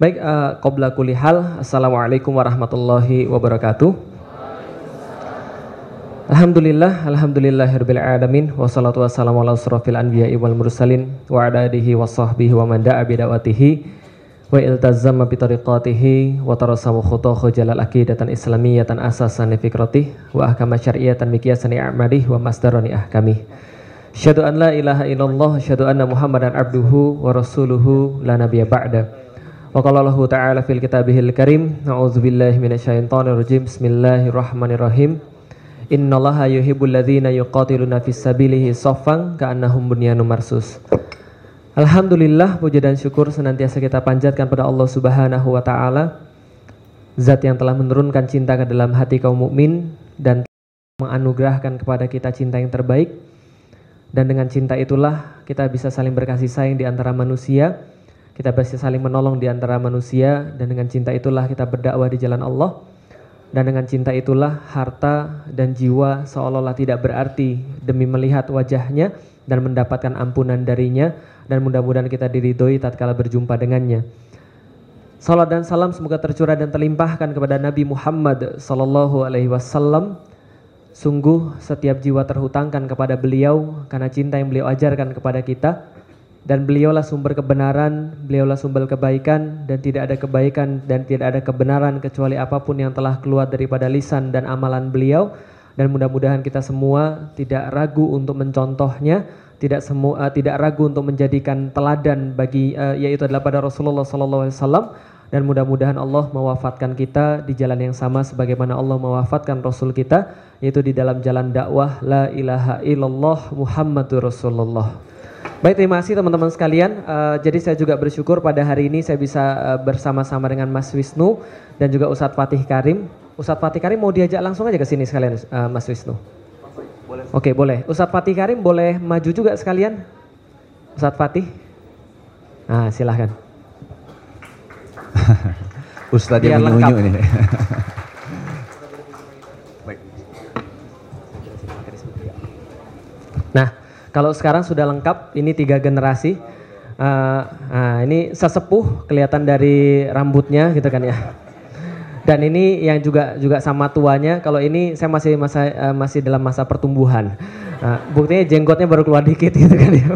Baik, uh, qabla kulli hal, Assalamualaikum warahmatullahi wabarakatuh. Alhamdulillah, alhamdulillahirabbil alamin wassalatu wassalamu ala asrofil anbiya'i wal mursalin wa ala wa sahbihi wa man da'a bidawatihi wa iltazama bi wa tarasamu jalal islamiyatan asasan fikrati wa ahkama syar'iyatan miqyasan i'malih wa masdarani ahkami. Syahadu an la ilaha illallah, syahadu anna Muhammadan abduhu wa rasuluhu la nabiyya ba'da. Wa Ta'ala fil kitabihil karim, a'udzubillahi minasyaitonir rajim. Bismillahirrahmanirrahim. Innallaha yuhibbul ladzina yuqatiluna fis sabilihi ka'annahum bunyanun marsus. Alhamdulillah puji dan syukur senantiasa kita panjatkan pada Allah Subhanahu wa taala zat yang telah menurunkan cinta ke dalam hati kaum mukmin dan menganugerahkan kepada kita cinta yang terbaik dan dengan cinta itulah kita bisa saling berkasih sayang di antara manusia kita bisa saling menolong di antara manusia dan dengan cinta itulah kita berdakwah di jalan Allah. Dan dengan cinta itulah harta dan jiwa seolah-olah tidak berarti demi melihat wajahnya dan mendapatkan ampunan darinya dan mudah-mudahan kita diridhoi tatkala berjumpa dengannya. Salat dan salam semoga tercurah dan terlimpahkan kepada Nabi Muhammad sallallahu alaihi wasallam. Sungguh setiap jiwa terhutangkan kepada beliau karena cinta yang beliau ajarkan kepada kita dan beliaulah sumber kebenaran, beliaulah sumber kebaikan dan tidak ada kebaikan dan tidak ada kebenaran kecuali apa pun yang telah keluar daripada lisan dan amalan beliau dan mudah-mudahan kita semua tidak ragu untuk mencontohnya, tidak semua uh, tidak ragu untuk menjadikan teladan bagi uh, yaitu adalah pada Rasulullah sallallahu alaihi wasallam dan mudah-mudahan Allah mewafatkan kita di jalan yang sama sebagaimana Allah mewafatkan Rasul kita yaitu di dalam jalan dakwah la ilaha illallah Muhammadur Rasulullah. Baik, terima kasih teman-teman sekalian. Uh, jadi saya juga bersyukur pada hari ini saya bisa uh, bersama-sama dengan Mas Wisnu dan juga Ustadz Fatih Karim. Ustadz Fatih Karim mau diajak langsung aja ke sini sekalian, uh, Mas Wisnu. Boleh. Oke, boleh. Ustadz Fatih Karim boleh maju juga sekalian. Ustadz Fatih. Nah, silahkan. Ustadz yang ini. nah, kalau sekarang sudah lengkap, ini tiga generasi. Uh, nah, ini sesepuh kelihatan dari rambutnya gitu kan ya. Dan ini yang juga juga sama tuanya. Kalau ini saya masih masa uh, masih dalam masa pertumbuhan. Uh, buktinya jenggotnya baru keluar dikit gitu kan ya.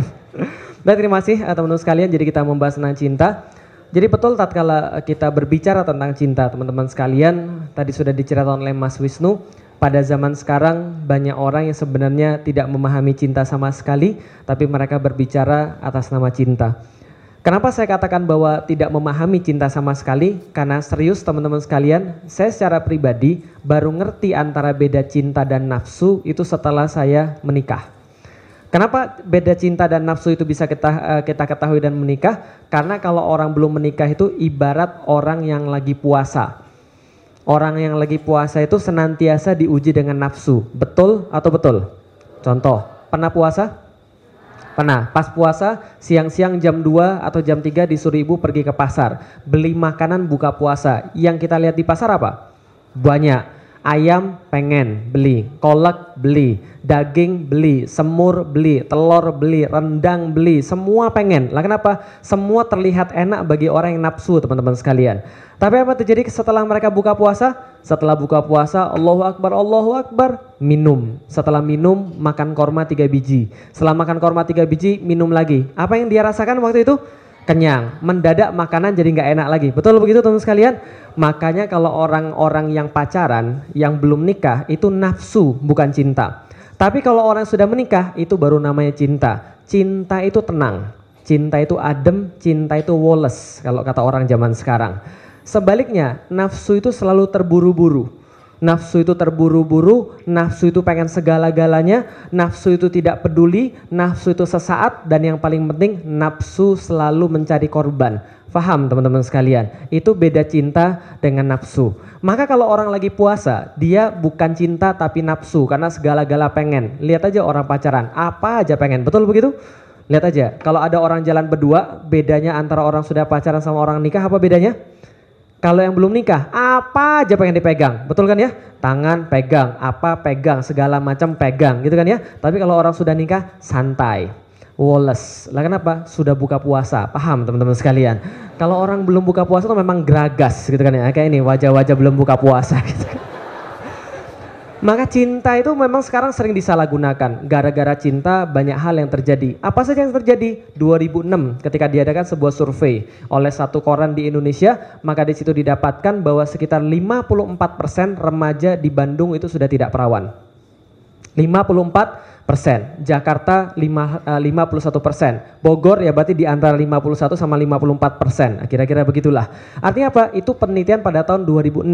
Baik, terima kasih teman-teman sekalian. Jadi kita membahas tentang cinta. Jadi betul tatkala kita berbicara tentang cinta, teman-teman sekalian, tadi sudah diceritakan oleh Mas Wisnu, pada zaman sekarang banyak orang yang sebenarnya tidak memahami cinta sama sekali, tapi mereka berbicara atas nama cinta. Kenapa saya katakan bahwa tidak memahami cinta sama sekali? Karena serius teman-teman sekalian, saya secara pribadi baru ngerti antara beda cinta dan nafsu itu setelah saya menikah. Kenapa beda cinta dan nafsu itu bisa kita, eh, kita ketahui dan menikah? Karena kalau orang belum menikah itu ibarat orang yang lagi puasa orang yang lagi puasa itu senantiasa diuji dengan nafsu. Betul atau betul? Contoh, pernah puasa? Pernah. Pas puasa, siang-siang jam 2 atau jam 3 disuruh ibu pergi ke pasar. Beli makanan buka puasa. Yang kita lihat di pasar apa? Banyak. Ayam pengen beli, kolak beli, daging beli, semur beli, telur beli, rendang beli, semua pengen. Lah kenapa? Semua terlihat enak bagi orang yang nafsu teman-teman sekalian. Tapi apa terjadi setelah mereka buka puasa? Setelah buka puasa, Allahu Akbar, Allahu Akbar, minum. Setelah minum, makan korma tiga biji. Setelah makan korma tiga biji, minum lagi. Apa yang dia rasakan waktu itu? Kenyang. Mendadak makanan jadi nggak enak lagi. Betul begitu teman sekalian? Makanya kalau orang-orang yang pacaran, yang belum nikah, itu nafsu, bukan cinta. Tapi kalau orang sudah menikah, itu baru namanya cinta. Cinta itu tenang. Cinta itu adem, cinta itu woles, kalau kata orang zaman sekarang. Sebaliknya, nafsu itu selalu terburu-buru. Nafsu itu terburu-buru, nafsu itu pengen segala-galanya, nafsu itu tidak peduli, nafsu itu sesaat, dan yang paling penting, nafsu selalu mencari korban. Faham teman-teman sekalian? Itu beda cinta dengan nafsu. Maka kalau orang lagi puasa, dia bukan cinta tapi nafsu karena segala-gala pengen. Lihat aja orang pacaran, apa aja pengen. Betul begitu? Lihat aja, kalau ada orang jalan berdua, bedanya antara orang sudah pacaran sama orang nikah apa bedanya? Kalau yang belum nikah, apa aja pengen dipegang, betul kan ya? Tangan pegang, apa pegang, segala macam pegang, gitu kan ya? Tapi kalau orang sudah nikah, santai. Wallace. Lah kenapa? Sudah buka puasa. Paham teman-teman sekalian. Kalau orang belum buka puasa tuh memang geragas gitu kan ya. Kayak ini wajah-wajah belum buka puasa gitu. Maka cinta itu memang sekarang sering disalahgunakan. Gara-gara cinta banyak hal yang terjadi. Apa saja yang terjadi? 2006 ketika diadakan sebuah survei oleh satu koran di Indonesia, maka di situ didapatkan bahwa sekitar 54% remaja di Bandung itu sudah tidak perawan. 54 persen, Jakarta 5, uh, 51 persen, Bogor ya berarti di antara 51 sama 54 persen, kira-kira begitulah. Artinya apa? Itu penelitian pada tahun 2006.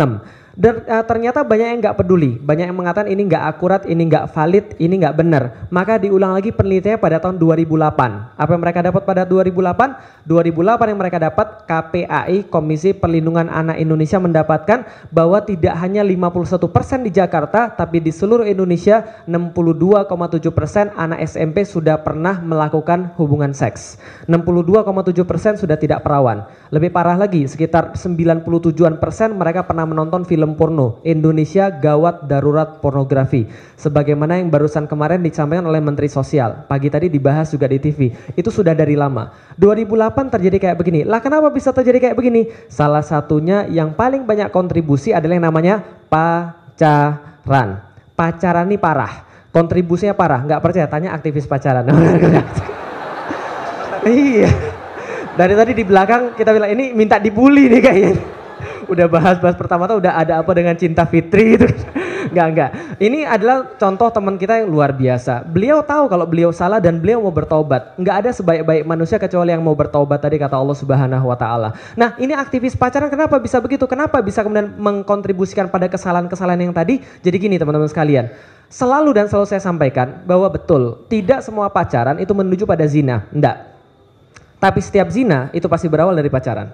Dan uh, ternyata banyak yang nggak peduli, banyak yang mengatakan ini nggak akurat, ini nggak valid, ini nggak benar. Maka diulang lagi penelitiannya pada tahun 2008. Apa yang mereka dapat pada 2008? 2008 yang mereka dapat KPAI Komisi Perlindungan Anak Indonesia mendapatkan bahwa tidak hanya 51% di Jakarta, tapi di seluruh Indonesia 62,7% anak SMP sudah pernah melakukan hubungan seks. 62,7% sudah tidak perawan. Lebih parah lagi, sekitar 97-an persen mereka pernah menonton film porno Indonesia gawat darurat pornografi sebagaimana yang barusan kemarin disampaikan oleh Menteri Sosial. Pagi tadi dibahas juga di TV itu sudah dari lama. 2008 terjadi kayak begini. Lah kenapa bisa terjadi kayak begini? Salah satunya yang paling banyak kontribusi adalah yang namanya pacaran. Pacaran ini parah. Kontribusinya parah. Nggak percaya? Tanya aktivis pacaran. Iya dari tadi di belakang kita bilang ini minta dibully nih kayaknya udah bahas-bahas pertama tuh udah ada apa dengan cinta Fitri itu. Enggak, enggak. Ini adalah contoh teman kita yang luar biasa. Beliau tahu kalau beliau salah dan beliau mau bertobat. Enggak ada sebaik-baik manusia kecuali yang mau bertobat tadi kata Allah Subhanahu wa taala. Nah, ini aktivis pacaran kenapa bisa begitu? Kenapa bisa kemudian mengkontribusikan pada kesalahan-kesalahan yang tadi? Jadi gini teman-teman sekalian. Selalu dan selalu saya sampaikan bahwa betul, tidak semua pacaran itu menuju pada zina. Enggak. Tapi setiap zina itu pasti berawal dari pacaran.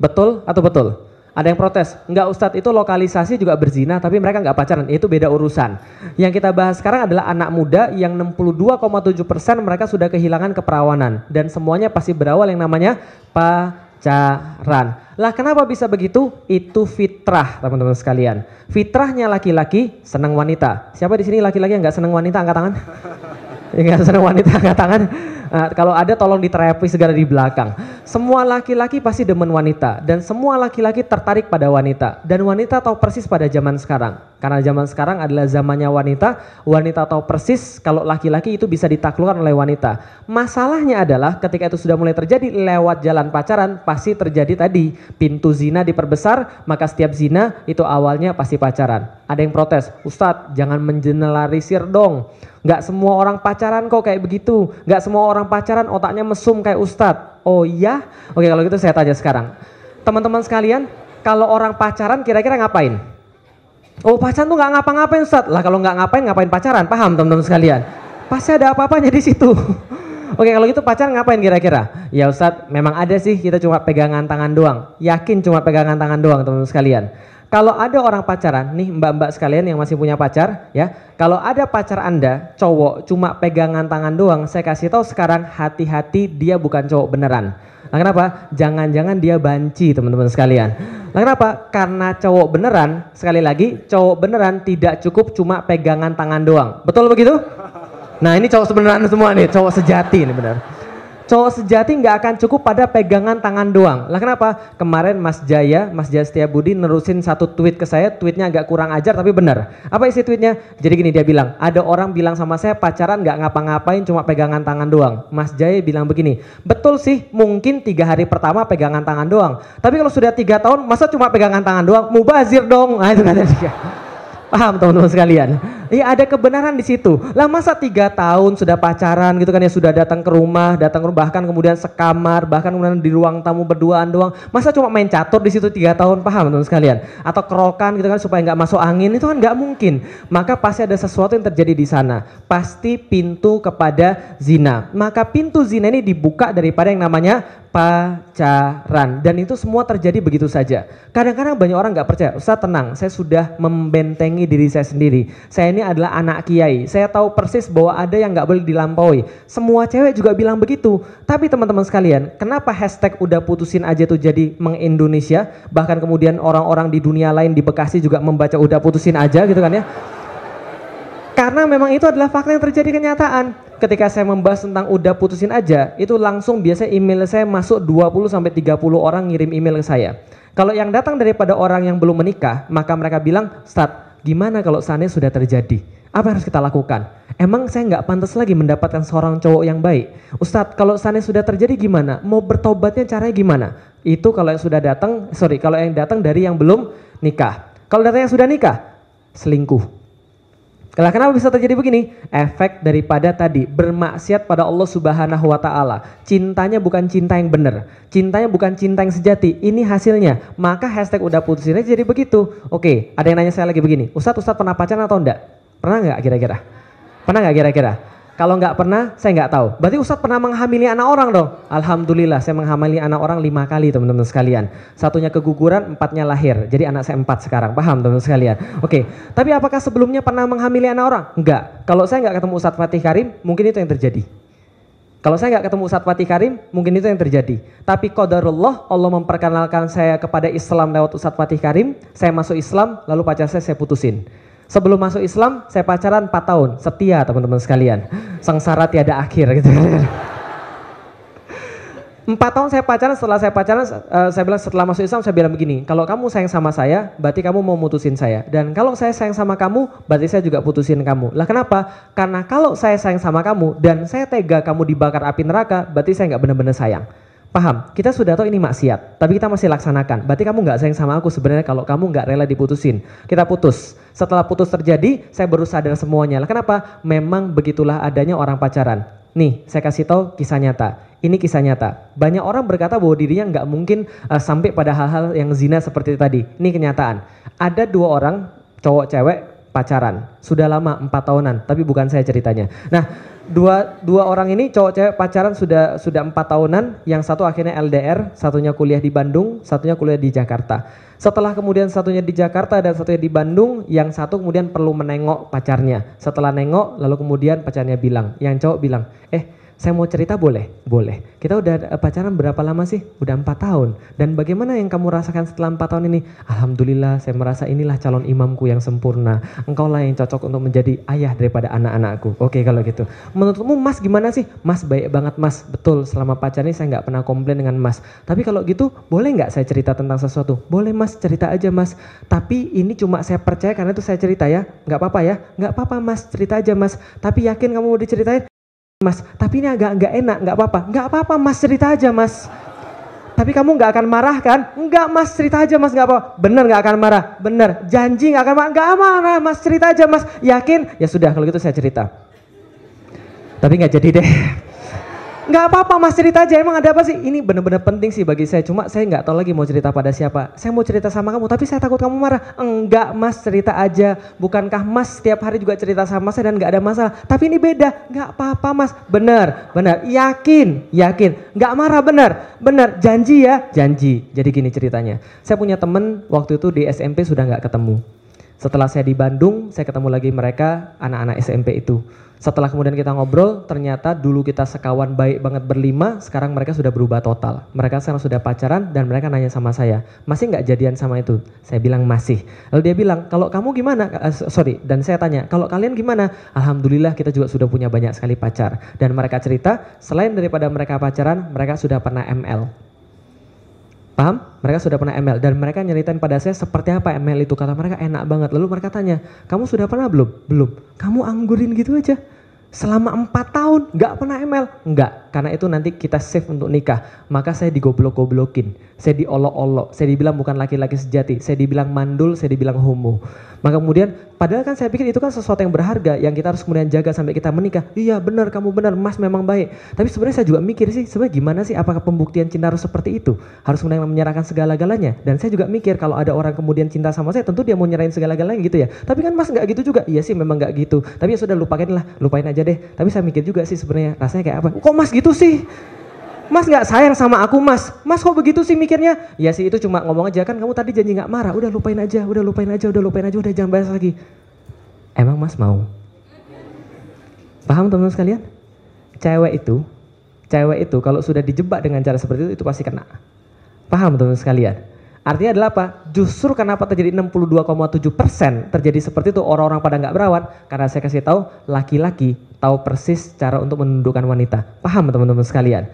Betul atau betul? Ada yang protes, enggak Ustadz itu lokalisasi juga berzina tapi mereka enggak pacaran, itu beda urusan. Yang kita bahas sekarang adalah anak muda yang 62,7 persen mereka sudah kehilangan keperawanan dan semuanya pasti berawal yang namanya pacaran. Lah kenapa bisa begitu? Itu fitrah teman-teman sekalian. Fitrahnya laki-laki senang wanita. Siapa di sini laki-laki yang enggak senang wanita angkat tangan? Enggak senang wanita angkat tangan. Nah, kalau ada tolong diterapi segera di belakang. Semua laki-laki pasti demen wanita dan semua laki-laki tertarik pada wanita dan wanita tahu persis pada zaman sekarang. Karena zaman sekarang adalah zamannya wanita, wanita tahu persis kalau laki-laki itu bisa ditaklukkan oleh wanita. Masalahnya adalah ketika itu sudah mulai terjadi lewat jalan pacaran pasti terjadi tadi pintu zina diperbesar, maka setiap zina itu awalnya pasti pacaran. Ada yang protes, Ustadz jangan mengeneralisir dong. Gak semua orang pacaran kok kayak begitu. Gak semua orang pacaran otaknya mesum kayak ustadz. Oh iya? Oke kalau gitu saya tanya sekarang. Teman-teman sekalian, kalau orang pacaran kira-kira ngapain? Oh pacaran tuh gak ngapa-ngapain ustadz. Lah kalau gak ngapain, ngapain pacaran? Paham teman-teman sekalian? Pasti ada apa-apanya di situ. Oke kalau gitu pacaran ngapain kira-kira? Ya Ustadz memang ada sih kita cuma pegangan tangan doang. Yakin cuma pegangan tangan doang teman-teman sekalian. Kalau ada orang pacaran, nih mbak-mbak sekalian yang masih punya pacar, ya, kalau ada pacar Anda, cowok cuma pegangan tangan doang, saya kasih tahu sekarang hati-hati dia bukan cowok beneran. Nah, kenapa? Jangan-jangan dia banci teman-teman sekalian. Nah, kenapa? Karena cowok beneran, sekali lagi, cowok beneran tidak cukup cuma pegangan tangan doang. Betul begitu? Nah ini cowok sebenarnya semua nih, cowok sejati nih benar cowok sejati nggak akan cukup pada pegangan tangan doang. Lah kenapa? Kemarin Mas Jaya, Mas Jaya Setia Budi nerusin satu tweet ke saya, tweetnya agak kurang ajar tapi benar. Apa isi tweetnya? Jadi gini dia bilang, ada orang bilang sama saya pacaran nggak ngapa-ngapain cuma pegangan tangan doang. Mas Jaya bilang begini, betul sih mungkin tiga hari pertama pegangan tangan doang. Tapi kalau sudah tiga tahun masa cuma pegangan tangan doang? Mubazir dong. Nah itu katanya dia. Paham teman-teman sekalian? Iya ada kebenaran di situ. Lah masa tiga tahun sudah pacaran gitu kan ya sudah datang ke rumah, datang ke rumah bahkan kemudian sekamar, bahkan kemudian di ruang tamu berduaan doang. Masa cuma main catur di situ tiga tahun paham teman-teman sekalian? Atau kerokan gitu kan supaya nggak masuk angin itu kan nggak mungkin. Maka pasti ada sesuatu yang terjadi di sana. Pasti pintu kepada zina. Maka pintu zina ini dibuka daripada yang namanya pacaran dan itu semua terjadi begitu saja. Kadang-kadang banyak orang nggak percaya. Ustaz tenang, saya sudah membentengi diri saya sendiri. Saya ini adalah anak kiai. Saya tahu persis bahwa ada yang nggak boleh dilampaui. Semua cewek juga bilang begitu. Tapi teman-teman sekalian, kenapa hashtag udah putusin aja tuh jadi mengindonesia? Bahkan kemudian orang-orang di dunia lain di Bekasi juga membaca udah putusin aja gitu kan ya? Karena memang itu adalah fakta yang terjadi kenyataan ketika saya membahas tentang udah putusin aja, itu langsung biasa email saya masuk 20 sampai 30 orang ngirim email ke saya. Kalau yang datang daripada orang yang belum menikah, maka mereka bilang, "Start, gimana kalau sana sudah terjadi? Apa yang harus kita lakukan? Emang saya nggak pantas lagi mendapatkan seorang cowok yang baik? Ustadz, kalau sana sudah terjadi gimana? Mau bertobatnya caranya gimana? Itu kalau yang sudah datang, sorry, kalau yang datang dari yang belum nikah. Kalau datang yang sudah nikah, selingkuh kalau kenapa bisa terjadi begini? Efek daripada tadi bermaksiat pada Allah Subhanahu wa taala. Cintanya bukan cinta yang benar. Cintanya bukan cinta yang sejati. Ini hasilnya. Maka hashtag udah putus ini jadi begitu. Oke, ada yang nanya saya lagi begini. Ustadz, Ustadz pernah pacaran atau enggak? Pernah nggak kira-kira? Pernah nggak kira-kira? Kalau nggak pernah, saya nggak tahu. Berarti Ustadz pernah menghamili anak orang dong? Alhamdulillah, saya menghamili anak orang lima kali teman-teman sekalian. Satunya keguguran, empatnya lahir. Jadi anak saya empat sekarang. Paham teman-teman sekalian? Oke, tapi apakah sebelumnya pernah menghamili anak orang? Enggak. Kalau saya nggak ketemu Ustadz Fatih Karim, mungkin itu yang terjadi. Kalau saya nggak ketemu Ustadz Fatih Karim, mungkin itu yang terjadi. Tapi qadarullah, Allah memperkenalkan saya kepada Islam lewat Ustadz Fatih Karim. Saya masuk Islam, lalu pacar saya saya putusin. Sebelum masuk Islam, saya pacaran 4 tahun, setia teman-teman sekalian. Sengsara tiada akhir gitu. Empat tahun saya pacaran, setelah saya pacaran, uh, saya bilang setelah masuk Islam, saya bilang begini, kalau kamu sayang sama saya, berarti kamu mau mutusin saya. Dan kalau saya sayang sama kamu, berarti saya juga putusin kamu. Lah kenapa? Karena kalau saya sayang sama kamu, dan saya tega kamu dibakar api neraka, berarti saya nggak benar-benar sayang. Paham? Kita sudah tahu ini maksiat, tapi kita masih laksanakan. Berarti kamu nggak sayang sama aku sebenarnya kalau kamu nggak rela diputusin. Kita putus. Setelah putus terjadi, saya baru sadar semuanya. Lah kenapa? Memang begitulah adanya orang pacaran. Nih, saya kasih tahu kisah nyata. Ini kisah nyata. Banyak orang berkata bahwa dirinya nggak mungkin uh, sampai pada hal-hal yang zina seperti tadi. Ini kenyataan. Ada dua orang, cowok cewek, pacaran. Sudah lama, empat tahunan. Tapi bukan saya ceritanya. Nah, dua dua orang ini cowok cewek pacaran sudah sudah empat tahunan. Yang satu akhirnya LDR satunya kuliah di Bandung satunya kuliah di Jakarta. Setelah kemudian satunya di Jakarta dan satunya di Bandung yang satu kemudian perlu menengok pacarnya. Setelah nengok lalu kemudian pacarnya bilang. Yang cowok bilang eh saya mau cerita boleh? Boleh. Kita udah pacaran berapa lama sih? Udah empat tahun. Dan bagaimana yang kamu rasakan setelah empat tahun ini? Alhamdulillah saya merasa inilah calon imamku yang sempurna. Engkau lah yang cocok untuk menjadi ayah daripada anak-anakku. Oke kalau gitu. Menurutmu mas gimana sih? Mas baik banget mas. Betul selama pacaran ini saya nggak pernah komplain dengan mas. Tapi kalau gitu boleh nggak saya cerita tentang sesuatu? Boleh mas cerita aja mas. Tapi ini cuma saya percaya karena itu saya cerita ya. Nggak apa-apa ya? Nggak apa-apa mas cerita aja mas. Tapi yakin kamu mau diceritain? Mas, tapi ini agak nggak enak, nggak apa-apa. Nggak apa-apa mas, cerita aja mas. Tapi kamu nggak akan marah kan? Enggak mas, cerita aja mas, nggak apa. Bener nggak akan marah? Bener. Janji nggak akan marah? Nggak marah mas, cerita aja mas. Yakin? Ya sudah, kalau gitu saya cerita. Tapi nggak jadi deh nggak apa-apa mas cerita aja. Emang ada apa sih? Ini bener-bener penting sih bagi saya. Cuma saya nggak tahu lagi mau cerita pada siapa. Saya mau cerita sama kamu tapi saya takut kamu marah. Enggak mas cerita aja. Bukankah mas setiap hari juga cerita sama saya dan nggak ada masalah? Tapi ini beda. Nggak apa-apa mas. Bener bener. Yakin yakin. Nggak marah bener. Bener janji ya. Janji. Jadi gini ceritanya. Saya punya temen waktu itu di SMP sudah nggak ketemu. Setelah saya di Bandung saya ketemu lagi mereka anak-anak SMP itu setelah kemudian kita ngobrol, ternyata dulu kita sekawan baik banget berlima, sekarang mereka sudah berubah total. Mereka sekarang sudah pacaran dan mereka nanya sama saya, masih nggak jadian sama itu? Saya bilang masih. Lalu dia bilang, kalau kamu gimana? Uh, sorry, dan saya tanya, kalau kalian gimana? Alhamdulillah kita juga sudah punya banyak sekali pacar. Dan mereka cerita, selain daripada mereka pacaran, mereka sudah pernah ML. Paham? Mereka sudah pernah ML dan mereka nyeritain pada saya seperti apa ML itu. Kata mereka enak banget. Lalu mereka tanya, kamu sudah pernah belum? Belum. Kamu anggurin gitu aja. Selama empat tahun nggak pernah ML? Nggak, karena itu nanti kita save untuk nikah. Maka saya digoblok-goblokin, saya diolok-olok, saya dibilang bukan laki-laki sejati, saya dibilang mandul, saya dibilang homo. Maka kemudian, padahal kan saya pikir itu kan sesuatu yang berharga yang kita harus kemudian jaga sampai kita menikah. Iya benar, kamu benar, mas memang baik. Tapi sebenarnya saya juga mikir sih, sebenarnya gimana sih apakah pembuktian cinta harus seperti itu? Harus kemudian menyerahkan segala-galanya. Dan saya juga mikir kalau ada orang kemudian cinta sama saya, tentu dia mau nyerahin segala-galanya gitu ya. Tapi kan mas nggak gitu juga. Iya sih memang nggak gitu. Tapi ya sudah lupakan lah, lupain aja deh. Tapi saya mikir juga sih sebenarnya rasanya kayak apa? Kok mas gitu sih? Mas nggak sayang sama aku mas, mas kok begitu sih mikirnya? Ya sih itu cuma ngomong aja kan kamu tadi janji nggak marah, udah lupain aja, udah lupain aja, udah lupain aja, udah jangan bahas lagi. Emang mas mau? Paham teman-teman sekalian? Cewek itu, cewek itu kalau sudah dijebak dengan cara seperti itu, itu pasti kena. Paham teman-teman sekalian? Artinya adalah apa? Justru kenapa terjadi 62,7 persen terjadi seperti itu orang-orang pada nggak berawan karena saya kasih tahu laki-laki tahu persis cara untuk menundukkan wanita. Paham teman-teman sekalian?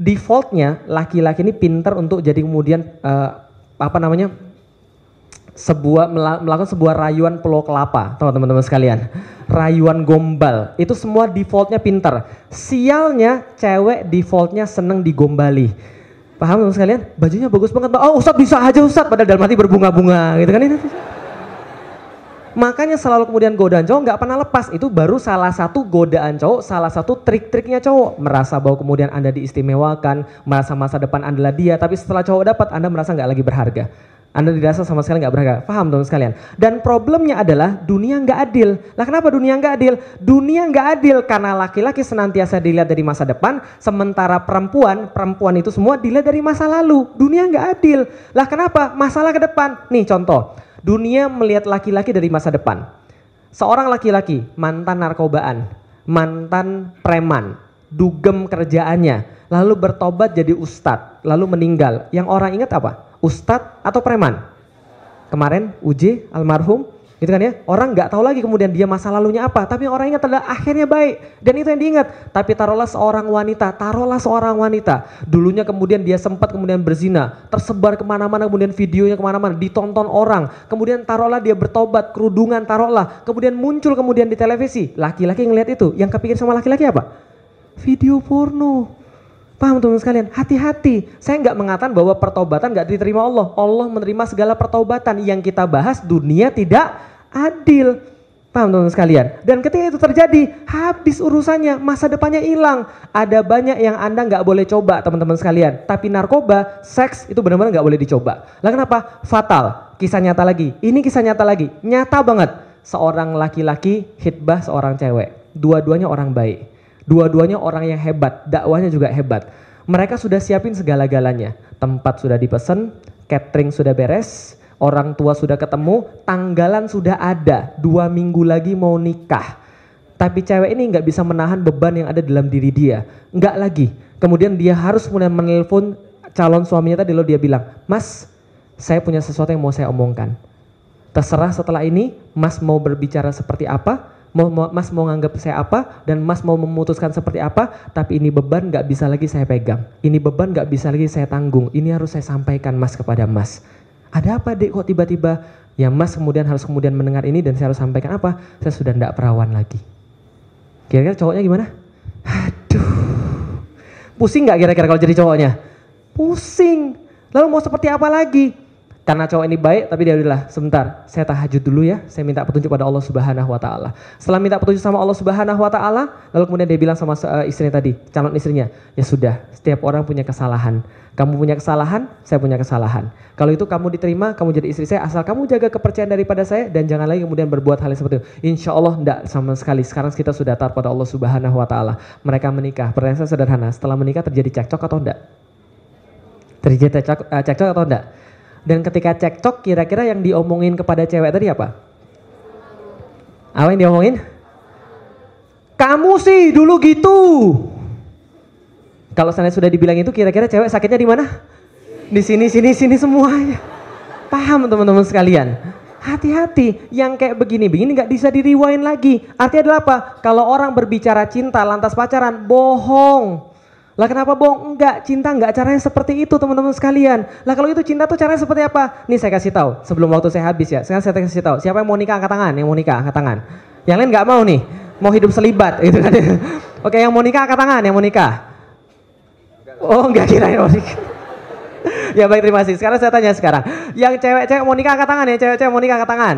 Defaultnya laki-laki ini pinter untuk jadi kemudian uh, apa namanya sebuah melakukan sebuah rayuan pulau kelapa teman-teman sekalian rayuan gombal itu semua defaultnya pinter sialnya cewek defaultnya seneng digombali paham teman sekalian? Bajunya bagus banget oh ustadz bisa aja ustadz. Padahal dalam hati berbunga-bunga gitu kan ini makanya selalu kemudian godaan cowok nggak pernah lepas. Itu baru salah satu godaan cowok salah satu trik-triknya cowok. Merasa bahwa kemudian anda diistimewakan merasa masa depan adalah dia. Tapi setelah cowok dapat anda merasa nggak lagi berharga anda dirasa sama sekali nggak berharga. Paham teman sekalian? Dan problemnya adalah dunia nggak adil. Lah kenapa dunia nggak adil? Dunia nggak adil karena laki-laki senantiasa dilihat dari masa depan, sementara perempuan, perempuan itu semua dilihat dari masa lalu. Dunia nggak adil. Lah kenapa? Masalah ke depan. Nih contoh, dunia melihat laki-laki dari masa depan. Seorang laki-laki mantan narkobaan, mantan preman, dugem kerjaannya, lalu bertobat jadi ustadz, lalu meninggal. Yang orang ingat apa? Ustadz atau preman? Kemarin Uji almarhum gitu kan ya. Orang nggak tahu lagi kemudian dia masa lalunya apa tapi orang ingat adalah akhirnya baik. Dan itu yang diingat. Tapi taruhlah seorang wanita taruhlah seorang wanita. Dulunya kemudian dia sempat kemudian berzina. Tersebar ke mana-mana kemudian videonya ke mana-mana ditonton orang. Kemudian taruhlah dia bertobat kerudungan taruhlah. Kemudian muncul kemudian di televisi. Laki-laki ngelihat itu yang kepikir sama laki-laki apa? Video porno Paham teman sekalian? Hati-hati. Saya nggak mengatakan bahwa pertobatan nggak diterima Allah. Allah menerima segala pertobatan. Yang kita bahas dunia tidak adil. Paham teman sekalian? Dan ketika itu terjadi, habis urusannya, masa depannya hilang. Ada banyak yang Anda nggak boleh coba teman-teman sekalian. Tapi narkoba, seks itu benar-benar nggak boleh dicoba. Lah kenapa? Fatal. Kisah nyata lagi. Ini kisah nyata lagi. Nyata banget. Seorang laki-laki hitbah seorang cewek. Dua-duanya orang baik Dua-duanya orang yang hebat, dakwahnya juga hebat. Mereka sudah siapin segala-galanya. Tempat sudah dipesan, catering sudah beres, orang tua sudah ketemu, tanggalan sudah ada. Dua minggu lagi mau nikah. Tapi cewek ini nggak bisa menahan beban yang ada dalam diri dia. Nggak lagi. Kemudian dia harus kemudian menelpon calon suaminya tadi lo dia bilang, Mas, saya punya sesuatu yang mau saya omongkan. Terserah setelah ini, Mas mau berbicara seperti apa, Mas mau nganggap saya apa dan Mas mau memutuskan seperti apa, tapi ini beban nggak bisa lagi saya pegang, ini beban nggak bisa lagi saya tanggung, ini harus saya sampaikan Mas kepada Mas. Ada apa dek kok tiba-tiba ya Mas kemudian harus kemudian mendengar ini dan saya harus sampaikan apa? Saya sudah tidak perawan lagi. Kira-kira cowoknya gimana? Aduh, pusing nggak kira-kira kalau jadi cowoknya? Pusing. Lalu mau seperti apa lagi? Karena cowok ini baik, tapi dia bilang, sebentar, saya tahajud dulu ya, saya minta petunjuk pada Allah Subhanahu wa taala. Setelah minta petunjuk sama Allah Subhanahu wa taala, lalu kemudian dia bilang sama uh, istrinya tadi, calon istrinya, ya sudah, setiap orang punya kesalahan. Kamu punya kesalahan, saya punya kesalahan. Kalau itu kamu diterima, kamu jadi istri saya, asal kamu jaga kepercayaan daripada saya dan jangan lagi kemudian berbuat hal yang seperti itu. Insya Allah enggak sama sekali. Sekarang kita sudah taat pada Allah Subhanahu wa taala. Mereka menikah. Pertanyaan sederhana, setelah menikah terjadi cekcok atau enggak? Terjadi cekcok, cekcok atau enggak? Dan ketika cekcok kira-kira yang diomongin kepada cewek tadi apa? Apa yang diomongin? Kamu sih dulu gitu. Kalau saya sudah dibilang itu kira-kira cewek sakitnya di mana? Di sini sini sini semuanya. Paham teman-teman sekalian? Hati-hati, yang kayak begini-begini nggak bisa diriwain lagi. Artinya adalah apa? Kalau orang berbicara cinta lantas pacaran, bohong. Lah kenapa bohong? Enggak, cinta enggak caranya seperti itu teman-teman sekalian. Lah kalau itu cinta tuh caranya seperti apa? Nih saya kasih tahu sebelum waktu saya habis ya. Sekarang saya kasih tahu. Siapa yang mau nikah angkat tangan? Yang mau nikah angkat tangan. Yang lain enggak mau nih. Mau hidup selibat gitu kan. Oke, yang mau nikah angkat tangan, yang mau nikah. Oh, enggak kira yang mau nikah. ya baik terima kasih. Sekarang saya tanya sekarang. Yang cewek-cewek mau nikah angkat tangan ya, cewek-cewek mau nikah angkat tangan.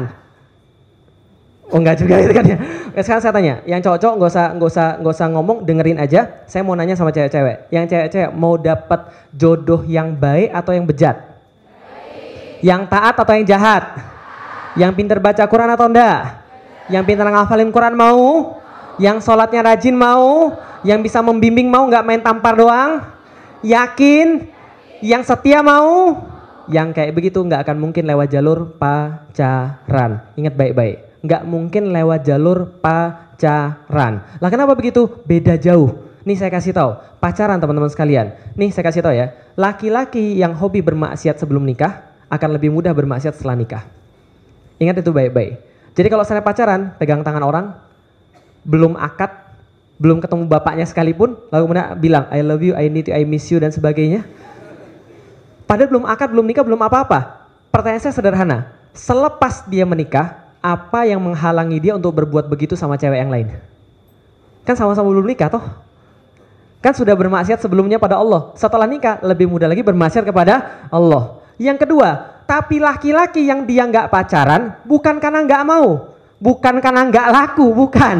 Oh enggak juga itu kan ya. Sekarang saya tanya, yang cowok-cowok nggak usah nggak usah nggak usah ngomong, dengerin aja. Saya mau nanya sama cewek-cewek. Yang cewek-cewek mau dapat jodoh yang baik atau yang bejat? Baik. Yang taat atau yang jahat? Baik. Yang pinter baca Quran atau enggak? Baik. Yang pinter ngafalin Quran mau? mau? Yang sholatnya rajin mau? Yang bisa membimbing mau nggak main tampar doang? Yakin? Yang setia mau? Yang kayak begitu nggak akan mungkin lewat jalur pacaran. Ingat baik-baik nggak mungkin lewat jalur pacaran. Lah kenapa begitu? Beda jauh. Nih saya kasih tahu, pacaran teman-teman sekalian. Nih saya kasih tahu ya, laki-laki yang hobi bermaksiat sebelum nikah akan lebih mudah bermaksiat setelah nikah. Ingat itu baik-baik. Jadi kalau saya pacaran, pegang tangan orang, belum akad, belum ketemu bapaknya sekalipun, lalu kemudian bilang, I love you, I need you, I miss you, dan sebagainya. Padahal belum akad, belum nikah, belum apa-apa. Pertanyaan saya sederhana, selepas dia menikah, apa yang menghalangi dia untuk berbuat begitu sama cewek yang lain? Kan sama-sama belum nikah toh? Kan sudah bermaksiat sebelumnya pada Allah. Setelah nikah lebih mudah lagi bermaksiat kepada Allah. Yang kedua, tapi laki-laki yang dia nggak pacaran bukan karena nggak mau, bukan karena nggak laku, bukan.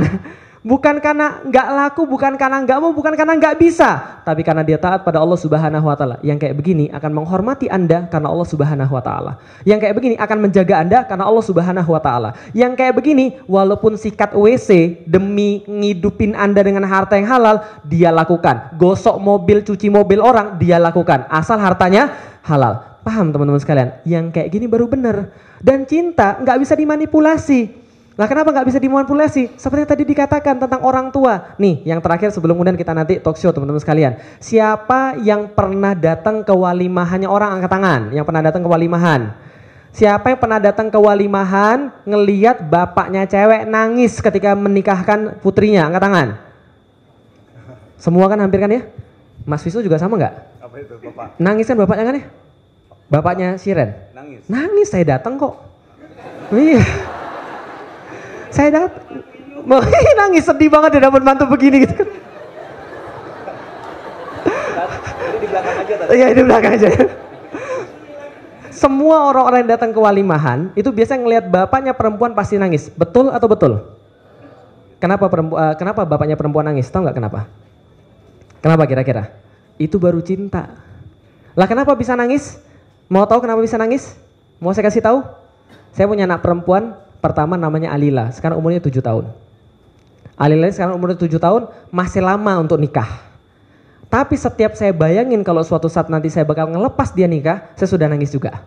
Bukan karena nggak laku, bukan karena nggak mau, bukan karena nggak bisa, tapi karena dia taat pada Allah Subhanahu Wa Taala. Yang kayak begini akan menghormati anda karena Allah Subhanahu Wa Taala. Yang kayak begini akan menjaga anda karena Allah Subhanahu Wa Taala. Yang kayak begini, walaupun sikat WC demi ngidupin anda dengan harta yang halal, dia lakukan. Gosok mobil, cuci mobil orang, dia lakukan. Asal hartanya halal. Paham teman-teman sekalian? Yang kayak gini baru benar. Dan cinta nggak bisa dimanipulasi. Lah kenapa nggak bisa dimanipulasi? Seperti tadi dikatakan tentang orang tua. Nih, yang terakhir sebelum kemudian kita nanti talk show teman-teman sekalian. Siapa yang pernah datang ke walimahannya orang angkat tangan? Yang pernah datang ke walimahan? Siapa yang pernah datang ke walimahan ngeliat bapaknya cewek nangis ketika menikahkan putrinya? Angkat tangan. Semua kan hampir kan ya? Mas Visu juga sama nggak? Apa itu Bapak? Nangis kan bapaknya kan ya? Bapaknya Siren. Nangis. Nangis saya datang kok. Iya. Saya datang. nangis sedih banget dia dapat mantu begini gitu kan. Jadi di belakang aja tadi. Iya, di belakang aja. Semua orang-orang yang datang ke walimahan itu biasanya ngelihat bapaknya perempuan pasti nangis. Betul atau betul? Kenapa perempuan kenapa bapaknya perempuan nangis? Tahu nggak kenapa? Kenapa kira-kira? Itu baru cinta. Lah kenapa bisa nangis? Mau tahu kenapa bisa nangis? Mau saya kasih tahu? Saya punya anak perempuan, pertama namanya Alila, sekarang umurnya 7 tahun. Alila sekarang umurnya 7 tahun, masih lama untuk nikah. Tapi setiap saya bayangin kalau suatu saat nanti saya bakal ngelepas dia nikah, saya sudah nangis juga.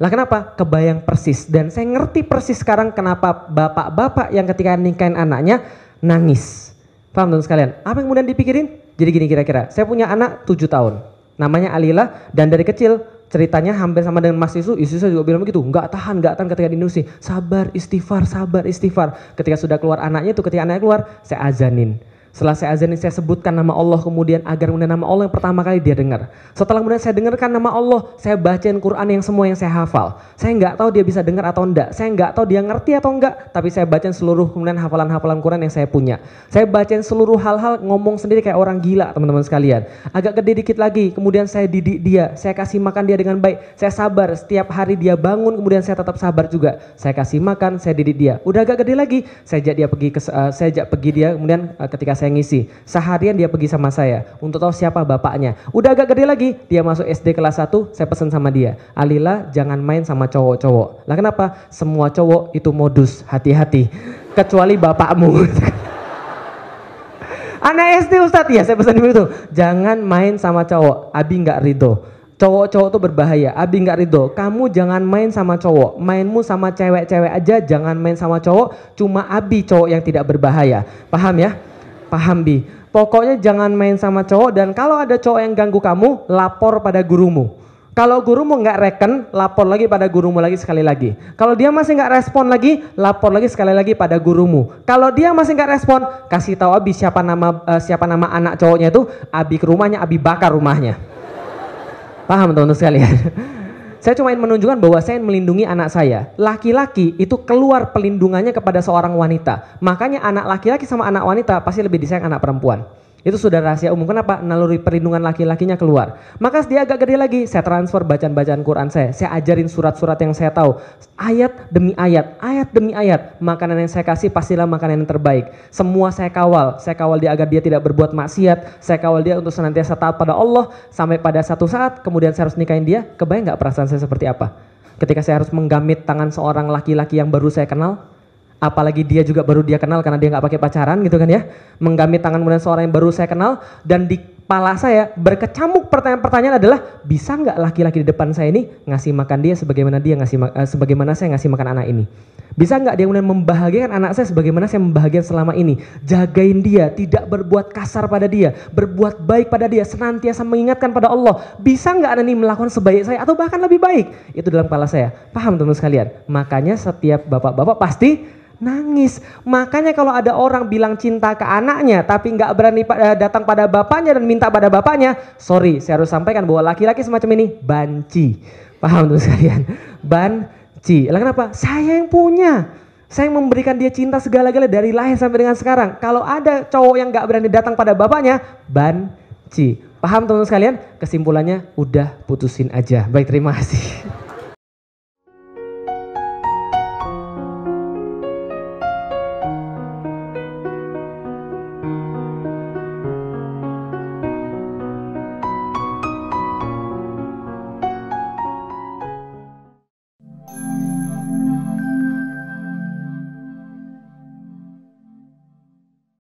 Lah kenapa? Kebayang persis. Dan saya ngerti persis sekarang kenapa bapak-bapak yang ketika nikahin anaknya nangis. Paham teman sekalian? Apa yang kemudian dipikirin? Jadi gini kira-kira, saya punya anak 7 tahun. Namanya Alila dan dari kecil ceritanya hampir sama dengan Mas Isu, Isu juga bilang begitu, nggak tahan, nggak tahan ketika di sabar, istighfar, sabar, istighfar. Ketika sudah keluar anaknya itu, ketika anaknya keluar, saya azanin. Setelah saya azanin, saya sebutkan nama Allah kemudian agar kemudian nama Allah yang pertama kali dia dengar. Setelah kemudian saya dengarkan nama Allah, saya bacain Quran yang semua yang saya hafal. Saya nggak tahu dia bisa dengar atau enggak, saya nggak tahu dia ngerti atau enggak, tapi saya bacain seluruh kemudian hafalan-hafalan Quran yang saya punya. Saya bacain seluruh hal-hal ngomong sendiri kayak orang gila teman-teman sekalian. Agak gede dikit lagi, kemudian saya didik dia, saya kasih makan dia dengan baik. Saya sabar, setiap hari dia bangun kemudian saya tetap sabar juga. Saya kasih makan, saya didik dia. Udah agak gede lagi, saya ajak dia pergi ke uh, saya ajak pergi dia kemudian uh, ketika saya ngisi. Seharian dia pergi sama saya untuk tahu siapa bapaknya. Udah agak gede lagi, dia masuk SD kelas 1, saya pesan sama dia. Alila jangan main sama cowok-cowok. Lah kenapa? Semua cowok itu modus, hati-hati. Kecuali bapakmu. Anak SD Ustadz, ya saya pesan itu. Jangan main sama cowok, Abi nggak ridho. Cowok-cowok tuh berbahaya, Abi nggak ridho. Kamu jangan main sama cowok, mainmu sama cewek-cewek aja, jangan main sama cowok. Cuma Abi cowok yang tidak berbahaya. Paham ya? Paham Bi. Pokoknya jangan main sama cowok dan kalau ada cowok yang ganggu kamu, lapor pada gurumu. Kalau gurumu nggak reken, lapor lagi pada gurumu lagi sekali lagi. Kalau dia masih nggak respon lagi, lapor lagi sekali lagi pada gurumu. Kalau dia masih nggak respon, kasih tahu Abi siapa nama uh, siapa nama anak cowoknya itu, Abi ke rumahnya, Abi bakar rumahnya. Paham teman-teman sekalian? Saya cuma ingin menunjukkan bahwa saya ingin melindungi anak saya. Laki-laki itu keluar pelindungannya kepada seorang wanita. Makanya anak laki-laki sama anak wanita pasti lebih disayang anak perempuan. Itu sudah rahasia umum. Kenapa? Naluri perlindungan laki-lakinya keluar. Maka dia agak gede lagi, saya transfer bacaan-bacaan Quran saya. Saya ajarin surat-surat yang saya tahu. Ayat demi ayat, ayat demi ayat. Makanan yang saya kasih pastilah makanan yang terbaik. Semua saya kawal. Saya kawal dia agar dia tidak berbuat maksiat. Saya kawal dia untuk senantiasa taat pada Allah. Sampai pada satu saat, kemudian saya harus nikahin dia. Kebayang nggak perasaan saya seperti apa? Ketika saya harus menggamit tangan seorang laki-laki yang baru saya kenal, apalagi dia juga baru dia kenal karena dia nggak pakai pacaran gitu kan ya menggamit tangan kemudian seorang yang baru saya kenal dan di pala saya berkecamuk pertanyaan-pertanyaan adalah bisa nggak laki-laki di depan saya ini ngasih makan dia sebagaimana dia ngasih uh, sebagaimana saya ngasih makan anak ini. Bisa nggak dia kemudian membahagiakan anak saya sebagaimana saya membahagiakan selama ini? Jagain dia, tidak berbuat kasar pada dia, berbuat baik pada dia, senantiasa mengingatkan pada Allah. Bisa nggak anda ini melakukan sebaik saya atau bahkan lebih baik? Itu dalam kepala saya. Paham teman-teman sekalian? Makanya setiap bapak-bapak pasti nangis. Makanya kalau ada orang bilang cinta ke anaknya tapi nggak berani eh, datang pada bapaknya dan minta pada bapaknya, sorry, saya harus sampaikan bahwa laki-laki semacam ini banci. Paham tuh sekalian? Banci. Lah kenapa? Saya yang punya. Saya yang memberikan dia cinta segala-galanya dari lahir sampai dengan sekarang. Kalau ada cowok yang nggak berani datang pada bapaknya, banci. Paham teman-teman sekalian? Kesimpulannya udah putusin aja. Baik, terima kasih.